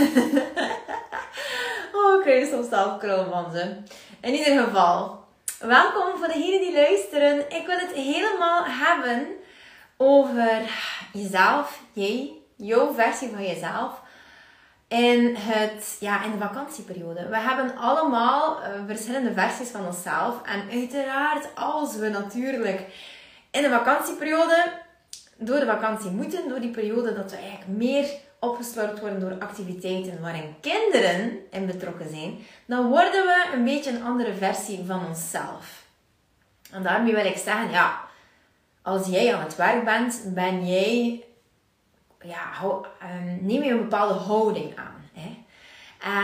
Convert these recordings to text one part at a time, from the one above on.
oh, ik krijg soms zelf. In ieder geval, welkom voor degenen die luisteren. Ik wil het helemaal hebben over jezelf, jij, jouw versie van jezelf. In, het, ja, in de vakantieperiode. We hebben allemaal eh, verschillende versies van onszelf. En uiteraard, als we natuurlijk in de vakantieperiode door de vakantie moeten, door die periode dat we eigenlijk meer opgeslorpt worden door activiteiten waarin kinderen in betrokken zijn, dan worden we een beetje een andere versie van onszelf. En daarmee wil ik zeggen, ja, als jij aan het werk bent, ben jij, ja, ehm, neem je een bepaalde houding aan. Hè?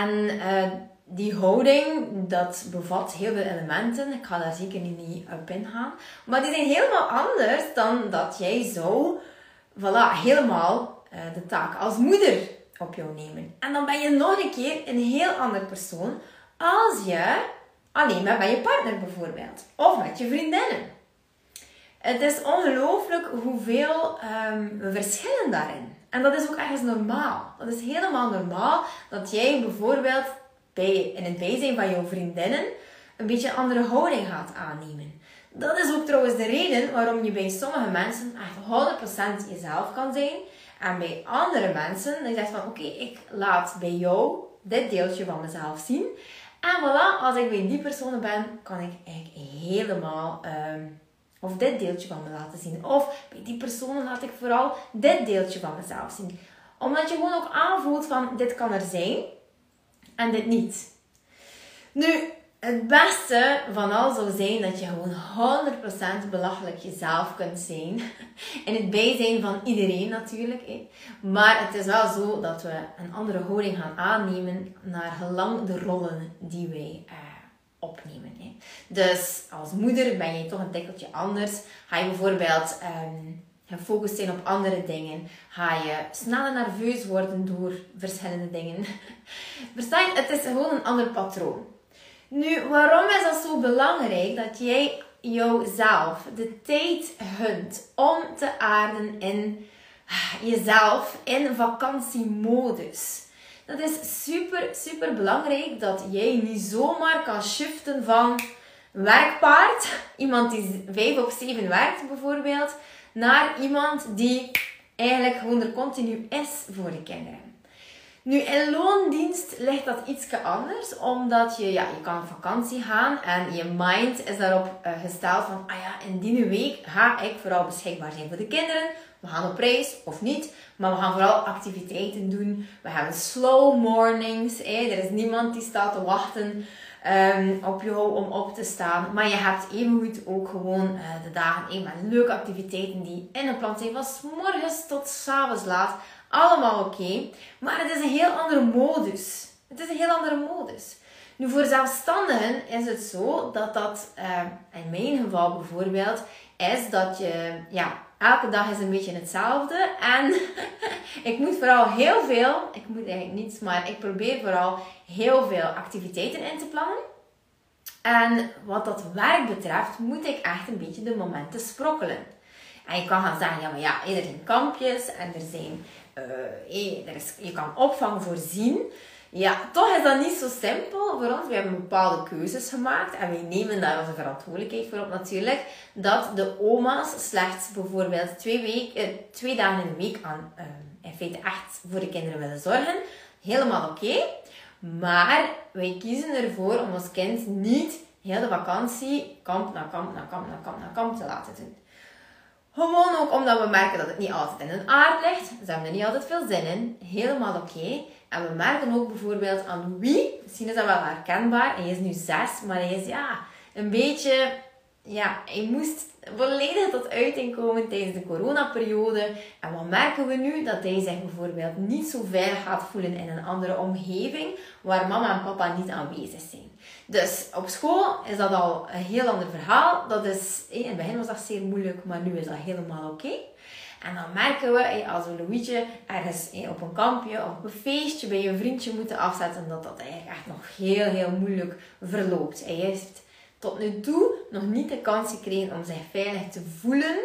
En uh, die houding, dat bevat heel veel elementen. Ik ga daar zeker niet op ingaan. Maar die zijn helemaal anders dan dat jij zo, voilà, helemaal de taak als moeder op jou nemen. En dan ben je nog een keer een heel ander persoon als je alleen bent bij je partner bijvoorbeeld. Of met je vriendinnen. Het is ongelooflijk hoeveel um, we verschillen daarin. En dat is ook ergens normaal. Dat is helemaal normaal dat jij bijvoorbeeld bij, in het bijzijn van jouw vriendinnen een beetje een andere houding gaat aannemen. Dat is ook trouwens de reden waarom je bij sommige mensen echt 100% jezelf kan zijn. En bij andere mensen, dan zegt van oké, ik laat bij jou dit deeltje van mezelf zien. En voilà, als ik bij die persoon ben, kan ik eigenlijk helemaal, um, of dit deeltje van me laten zien. Of bij die personen laat ik vooral dit deeltje van mezelf zien. Omdat je gewoon ook aanvoelt van, dit kan er zijn en dit niet. Nu, het beste van al zou zijn dat je gewoon 100% belachelijk jezelf kunt zijn. In het bijzijn van iedereen natuurlijk. Maar het is wel zo dat we een andere houding gaan aannemen naar gelang de rollen die wij uh, opnemen. Dus als moeder ben je toch een tikkeltje anders. Ga je bijvoorbeeld um, gefocust zijn op andere dingen. Ga je sneller nerveus worden door verschillende dingen. Versta je? Het is gewoon een ander patroon. Nu, waarom is dat zo belangrijk dat jij jouzelf de tijd hunt om te aarden in jezelf in vakantiemodus? Dat is super, super belangrijk dat jij niet zomaar kan shiften van werkpaard, iemand die 5 op 7 werkt bijvoorbeeld, naar iemand die eigenlijk gewoon er continu is voor de kinderen. Nu, in loondienst ligt dat iets anders, omdat je, ja, je kan op vakantie gaan en je mind is daarop uh, gesteld van, ah ja, in die week ga ik vooral beschikbaar zijn voor de kinderen. We gaan op reis of niet, maar we gaan vooral activiteiten doen. We hebben slow mornings, er is niemand die staat te wachten um, op jou om op te staan. Maar je hebt evengoed ook gewoon uh, de dagen één met leuke activiteiten die in een plan zijn. Van s morgens tot s avonds laat. Allemaal oké. Maar het is een heel andere modus. Het is een heel andere modus. Nu, voor zelfstandigen is het zo dat dat, uh, in mijn geval bijvoorbeeld, is dat je, ja, elke dag is een beetje hetzelfde. En ik moet vooral heel veel, ik moet eigenlijk niets, maar ik probeer vooral heel veel activiteiten in te plannen. En wat dat werk betreft, moet ik echt een beetje de momenten sprokkelen. En je kan gaan zeggen, ja, maar ja, er zijn kampjes en er zijn, uh, er is, je kan opvang voorzien. Ja, toch is dat niet zo simpel voor ons. We hebben bepaalde keuzes gemaakt en wij nemen daar onze verantwoordelijkheid voor op natuurlijk. Dat de oma's slechts bijvoorbeeld twee, week, eh, twee dagen in de week aan in feite echt voor de kinderen willen zorgen. Helemaal oké. Maar wij kiezen ervoor om ons kind niet heel de vakantie kamp na kamp na kamp na kamp na kamp te laten doen. Gewoon ook omdat we merken dat het niet altijd in hun aard ligt. Ze hebben er niet altijd veel zin in. Helemaal oké. En we merken ook bijvoorbeeld aan wie, misschien is dat wel herkenbaar, hij is nu zes, maar hij is ja, een beetje ja, hij moest volledig tot uiting komen tijdens de coronaperiode. En wat merken we nu? Dat hij zich bijvoorbeeld niet zo veilig gaat voelen in een andere omgeving waar mama en papa niet aanwezig zijn. Dus op school is dat al een heel ander verhaal. Dat is, in het begin was dat zeer moeilijk, maar nu is dat helemaal oké. En dan merken we, als we Louietje ergens op een kampje of op een feestje bij een vriendje moeten afzetten, dat dat eigenlijk echt nog heel, heel moeilijk verloopt. Hij heeft tot nu toe nog niet de kans gekregen om zich veilig te voelen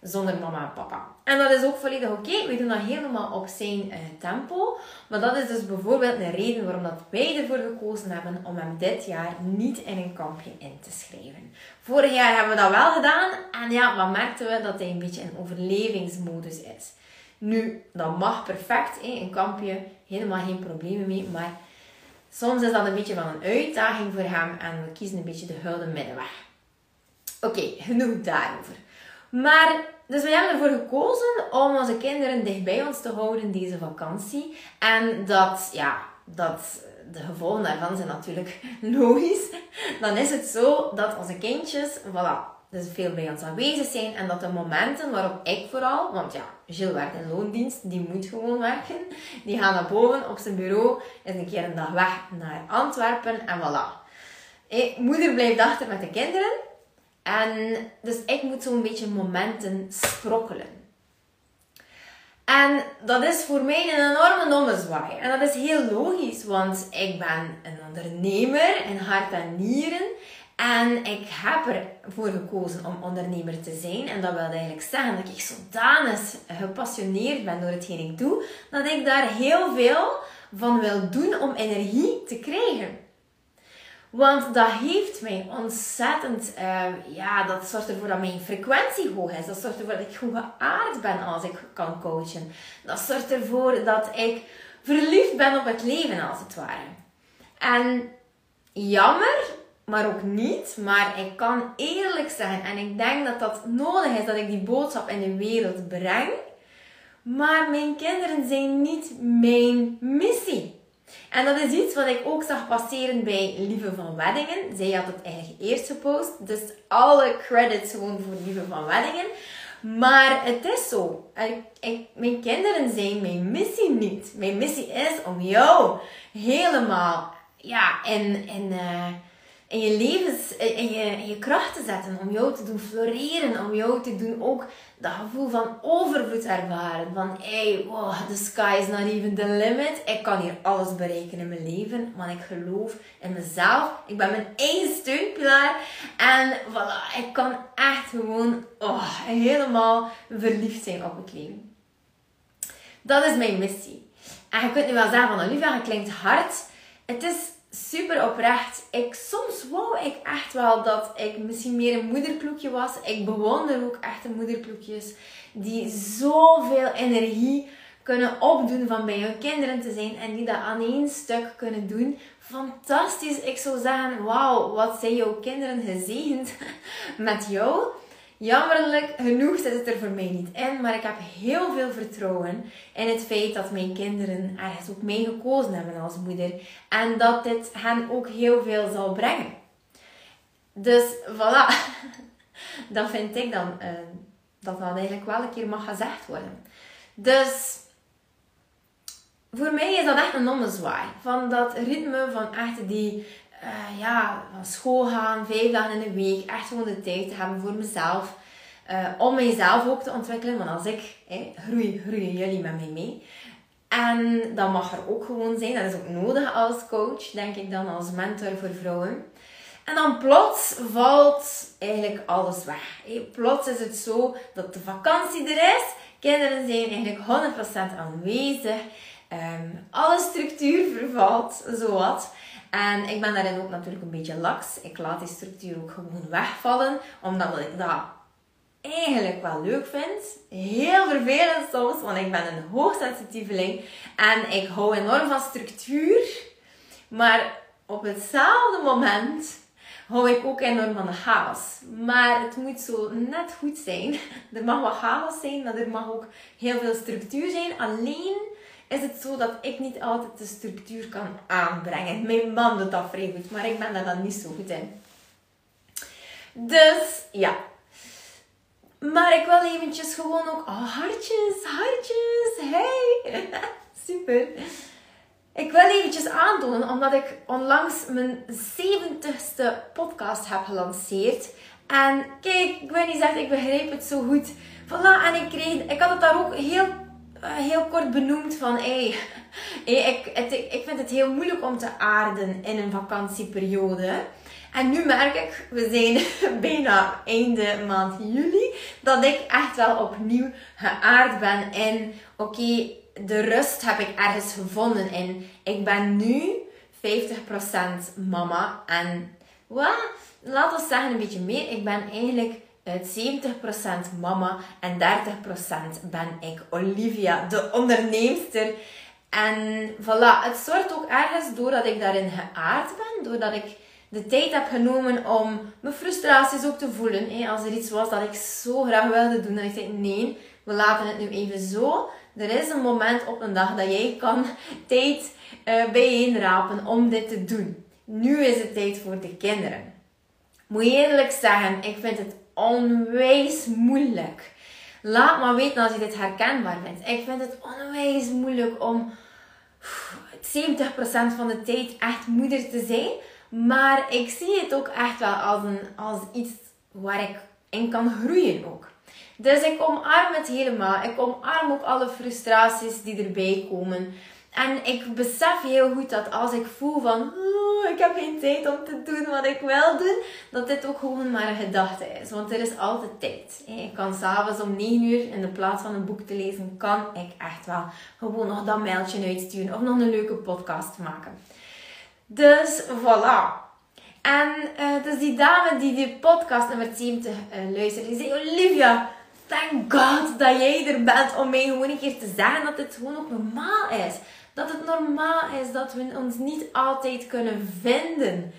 zonder mama en papa. En dat is ook volledig oké. We doen dat helemaal op zijn eh, tempo. Maar dat is dus bijvoorbeeld een reden waarom dat wij ervoor gekozen hebben om hem dit jaar niet in een kampje in te schrijven. Vorig jaar hebben we dat wel gedaan. En ja, wat merkten we? Dat hij een beetje in overlevingsmodus is. Nu, dat mag perfect. Hè? Een kampje, helemaal geen problemen mee. Maar soms is dat een beetje van een uitdaging voor hem. En we kiezen een beetje de gouden middenweg. Oké, genoeg daarover. Maar, dus we hebben ervoor gekozen om onze kinderen dicht bij ons te houden deze vakantie. En dat, ja, dat de gevolgen daarvan zijn natuurlijk logisch. Dan is het zo dat onze kindjes, voilà, dus veel bij ons aanwezig zijn. En dat de momenten waarop ik vooral, want ja, Gilles werkt in loondienst, die moet gewoon werken. Die gaan naar boven op zijn bureau, is een keer een dag weg naar Antwerpen en voilà. moeder blijft achter met de kinderen. En dus ik moet zo'n beetje momenten sprokkelen. En dat is voor mij een enorme ommezwaai. En dat is heel logisch, want ik ben een ondernemer in hart en nieren. En ik heb ervoor gekozen om ondernemer te zijn. En dat wil eigenlijk zeggen dat ik zodanig gepassioneerd ben door hetgeen ik doe, dat ik daar heel veel van wil doen om energie te krijgen. Want dat heeft mij ontzettend, uh, ja, dat zorgt ervoor dat mijn frequentie hoog is. Dat zorgt ervoor dat ik goed geaard ben als ik kan coachen. Dat zorgt ervoor dat ik verliefd ben op het leven, als het ware. En jammer, maar ook niet. Maar ik kan eerlijk zijn en ik denk dat dat nodig is dat ik die boodschap in de wereld breng. Maar mijn kinderen zijn niet mijn missie. En dat is iets wat ik ook zag passeren bij Lieve van Weddingen. Zij had het eigenlijk eerst gepost. Dus alle credits gewoon voor Lieve van Weddingen. Maar het is zo. Ik, mijn kinderen zijn mijn missie niet. Mijn missie is om jou helemaal ja, in, in, uh, in je levens, in je, je kracht te zetten. Om jou te doen floreren. Om jou te doen ook dat gevoel van overvloed ervaren. Van, hey, wow, the sky is not even the limit. Ik kan hier alles bereiken in mijn leven. Want ik geloof in mezelf. Ik ben mijn eigen steunpilaar. En voilà, ik kan echt gewoon oh, helemaal verliefd zijn op het leven. Dat is mijn missie. En je kunt nu wel zeggen van Olivia, het klinkt hard. Het is super oprecht. Ik, soms wou ik echt wel dat ik misschien meer een moederploekje was. Ik bewonder ook echte moederploekjes die zoveel energie kunnen opdoen van bij hun kinderen te zijn en die dat aan één stuk kunnen doen. Fantastisch. Ik zou zeggen, wauw, wat zijn jouw kinderen gezegend met jou. Jammerlijk genoeg zit het er voor mij niet in, maar ik heb heel veel vertrouwen in het feit dat mijn kinderen ergens ook mij gekozen hebben als moeder en dat dit hen ook heel veel zal brengen. Dus voilà, dat vind ik dan uh, dat dat eigenlijk wel een keer mag gezegd worden. Dus voor mij is dat echt een ommezwaai van dat ritme van echt die uh, ja, van school gaan, vijf dagen in de week, echt gewoon de tijd te hebben voor mezelf. Uh, om mijzelf ook te ontwikkelen, want als ik groei, groeien jullie met mij mee. En dat mag er ook gewoon zijn, dat is ook nodig als coach, denk ik dan, als mentor voor vrouwen. En dan plots valt eigenlijk alles weg. Hey, plots is het zo dat de vakantie er is, kinderen zijn eigenlijk 100% aanwezig, um, alle structuur vervalt, zowat. En ik ben daarin ook natuurlijk een beetje laks. Ik laat die structuur ook gewoon wegvallen, omdat ik dat eigenlijk wel leuk vind. Heel vervelend soms, want ik ben een hoogsensitieveling en ik hou enorm van structuur. Maar op hetzelfde moment hou ik ook enorm van de chaos. Maar het moet zo net goed zijn. Er mag wat chaos zijn, maar er mag ook heel veel structuur zijn. Alleen is het zo dat ik niet altijd de structuur kan aanbrengen. Mijn man doet dat vrij goed, maar ik ben daar dan niet zo goed in. Dus ja. Maar ik wil eventjes gewoon ook... Oh, hartjes, hartjes. Hey. Super. Ik wil eventjes aantonen, omdat ik onlangs mijn 70ste podcast heb gelanceerd. En kijk, ik wil niet zeggen, ik begrijp het zo goed. Voilà, en ik kreeg... Ik had het daar ook heel eh, heel kort benoemd van hey, ik, ik vind het heel moeilijk om te aarden in een vakantieperiode. En nu merk ik, we zijn bijna einde maand juli, dat ik echt wel opnieuw geaard ben. En oké, de rust heb ik ergens gevonden. En ik ben nu 50% mama. En well, laten we zeggen een beetje meer. Ik ben eigenlijk 70% mama en 30% ben ik Olivia, de onderneemster. En voilà, het zorgt ook ergens doordat ik daarin geaard ben, doordat ik de tijd heb genomen om mijn frustraties ook te voelen. Als er iets was dat ik zo graag wilde doen, en ik zei nee, we laten het nu even zo. Er is een moment op een dag dat jij kan tijd uh, bijeenrapen om dit te doen. Nu is het tijd voor de kinderen. Moet je eerlijk zeggen, ik vind het onwijs moeilijk. Laat maar weten als je dit herkenbaar vindt. Ik vind het onwijs moeilijk om 70% van de tijd echt moeder te zijn. Maar ik zie het ook echt wel als, een, als iets waar ik in kan groeien ook. Dus ik omarm het helemaal. Ik omarm ook alle frustraties die erbij komen. En ik besef heel goed dat als ik voel van ik heb geen tijd om te doen wat ik wil doen, dat dit ook gewoon maar een gedachte is. Want er is altijd tijd. Ik kan s'avonds om 9 uur in de plaats van een boek te lezen, kan ik echt wel gewoon nog dat mailtje uitsturen of nog een leuke podcast maken. Dus voilà. En uh, dus die dame die die podcast nummer 70 uh, luistert, die zei Olivia, thank God dat jij er bent om mij gewoon een keer te zeggen dat dit gewoon ook normaal is dat het normaal is dat we ons niet altijd kunnen vinden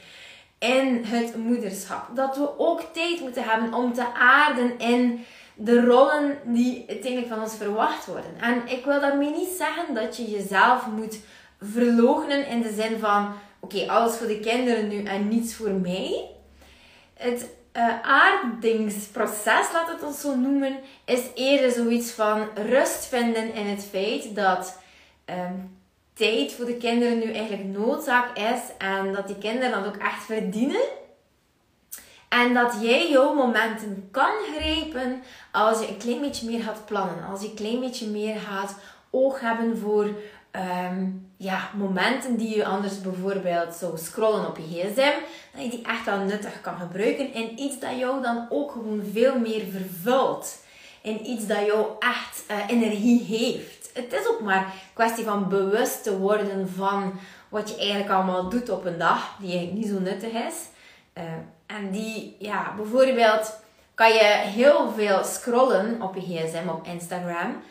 in het moederschap. Dat we ook tijd moeten hebben om te aarden in de rollen die uiteindelijk van ons verwacht worden. En ik wil daarmee niet zeggen dat je jezelf moet verloochenen in de zin van: oké, alles voor de kinderen nu en niets voor mij. Het uh, aardingsproces, laat het ons zo noemen, is eerder zoiets van rust vinden in het feit dat ehm, tijd voor de kinderen nu eigenlijk noodzaak is en dat die kinderen dat ook echt verdienen. En dat jij jouw momenten kan grijpen als je een klein beetje meer gaat plannen. Als je een klein beetje meer gaat oog hebben voor ehm, ja, momenten die je anders bijvoorbeeld zou scrollen op je gsm. Dat je die echt wel nuttig kan gebruiken in iets dat jou dan ook gewoon veel meer vervult. In iets dat jou echt uh, energie heeft het is ook maar een kwestie van bewust te worden van wat je eigenlijk allemaal doet op een dag, die eigenlijk niet zo nuttig is. Uh, en die, ja, bijvoorbeeld kan je heel veel scrollen op je gsm, op Instagram.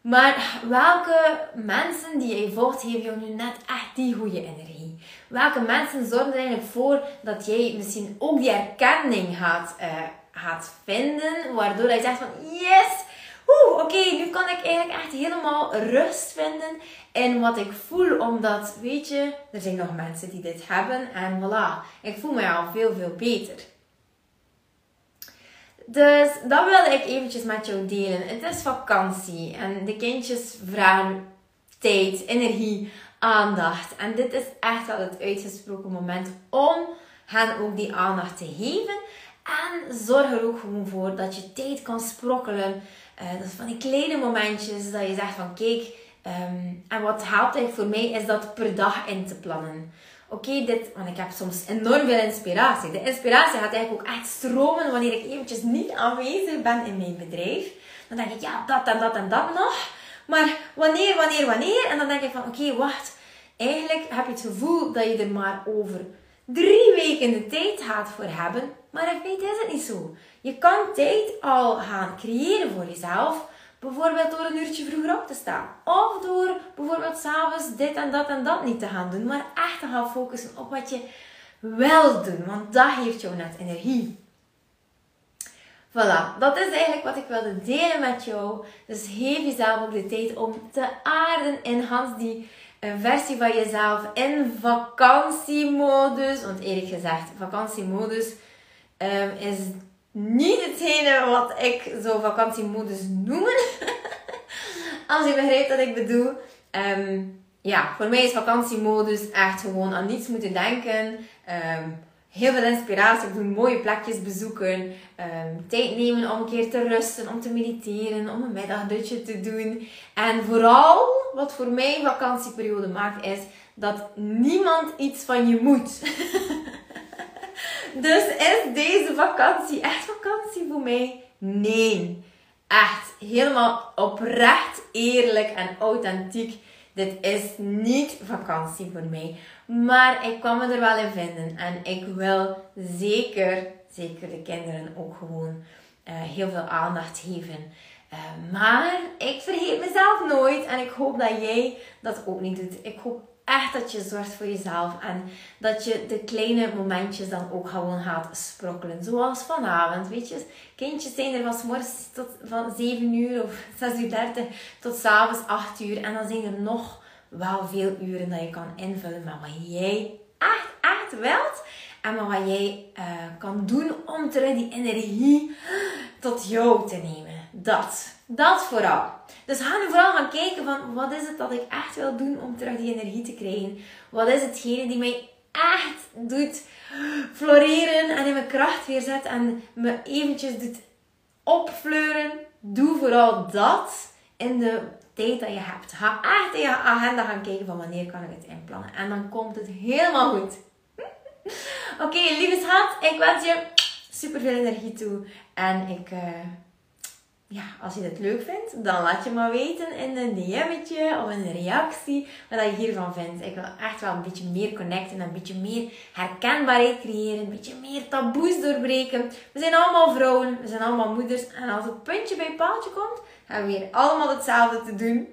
Maar welke mensen die je volgt, geven jou nu net echt die goede energie? Welke mensen zorgen er eigenlijk voor dat jij misschien ook die erkenning gaat, uh, gaat vinden, waardoor je zegt van yes, Oké, nu kan ik eigenlijk echt helemaal rust vinden in wat ik voel. Omdat, weet je, er zijn nog mensen die dit hebben. En voilà, ik voel me al veel, veel beter. Dus dat wilde ik eventjes met jou delen. Het is vakantie en de kindjes vragen tijd, energie, aandacht. En dit is echt wel het uitgesproken moment om hen ook die aandacht te geven. En zorg er ook gewoon voor dat je tijd kan sprokkelen uh, dat is van die kleine momentjes dat je zegt van kijk, ehm, en wat helpt eigenlijk voor mij is dat per dag in te plannen. Oké, dit, want ik heb soms enorm veel inspiratie. De inspiratie gaat eigenlijk ook echt stromen wanneer ik eventjes niet aanwezig ben in mijn bedrijf. Dan denk ik, ja, dat en dat en dat nog. Maar wanneer, wanneer, wanneer? En dan denk ik van, oké, wacht. Eigenlijk heb je het gevoel dat je er maar over drie weken de tijd gaat voor hebben. Maar in feite is het niet zo. Je kan tijd al gaan creëren voor jezelf. Bijvoorbeeld door een uurtje vroeger op te staan. Of door bijvoorbeeld s'avonds dit en dat en dat niet te gaan doen. Maar echt te gaan focussen op wat je wel doen. Want dat geeft jou net energie. Voilà, dat is eigenlijk wat ik wilde delen met jou. Dus geef jezelf ook de tijd om te aarden in Hans die versie van jezelf in vakantiemodus. Want eerlijk gezegd, vakantiemodus um, is niet hetgene wat ik zo vakantiemodus noemen. Als je begrijpt wat ik bedoel. Um, ja, voor mij is vakantiemodus echt gewoon aan niets moeten denken. Um, heel veel inspiratie doen, mooie plekjes bezoeken. tijd nemen om een keer te rusten, om te mediteren, om een middagdutje te doen. En vooral, wat voor mij vakantieperiode maakt, is dat niemand iets van je moet. dus is deze vakantie echt vakantie voor mij? Nee. Echt helemaal oprecht, eerlijk en authentiek. Dit is niet vakantie voor mij. Maar ik kwam me er wel in vinden. En ik wil zeker, zeker de kinderen ook gewoon uh, heel veel aandacht geven. Uh, maar ik vergeet mezelf nooit. En ik hoop dat jij dat ook niet doet. Ik hoop echt dat je zorgt voor jezelf. En dat je de kleine momentjes dan ook gewoon gaat sprokkelen. Zoals vanavond, weet je. Kindjes zijn er van morgens tot van 7 uur of 6 uur 30 tot s'avonds 8 uur. En dan zijn er nog wel veel uren dat je kan invullen met wat jij echt, echt wilt. En met wat jij uh, kan doen om terug die energie tot jou te nemen. Dat. Dat vooral. Dus ga nu vooral gaan kijken van wat is het dat ik echt wil doen om terug die energie te krijgen. Wat is hetgene die mij echt doet floreren en in mijn kracht weer zet en me eventjes doet opfleuren. Doe vooral dat in de tijd dat je hebt. Ga echt in je agenda gaan kijken van wanneer kan ik het inplannen. En dan komt het helemaal goed. Oké, lieve schat, ik wens je super veel energie toe. En ik... Uh, ja, als je dit leuk vindt, dan laat je me weten in een DM'tje of een reactie wat je hiervan vindt. Ik wil echt wel een beetje meer connecten, een beetje meer herkenbaarheid creëren, een beetje meer taboes doorbreken. We zijn allemaal vrouwen, we zijn allemaal moeders en als het puntje bij paaltje komt, hebben we weer allemaal hetzelfde te doen.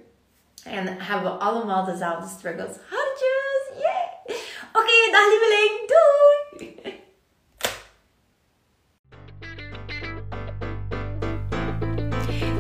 En hebben we allemaal dezelfde struggles. Hartjes! Yeah! Oké, dag lieveling! Doei!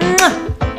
Mwah.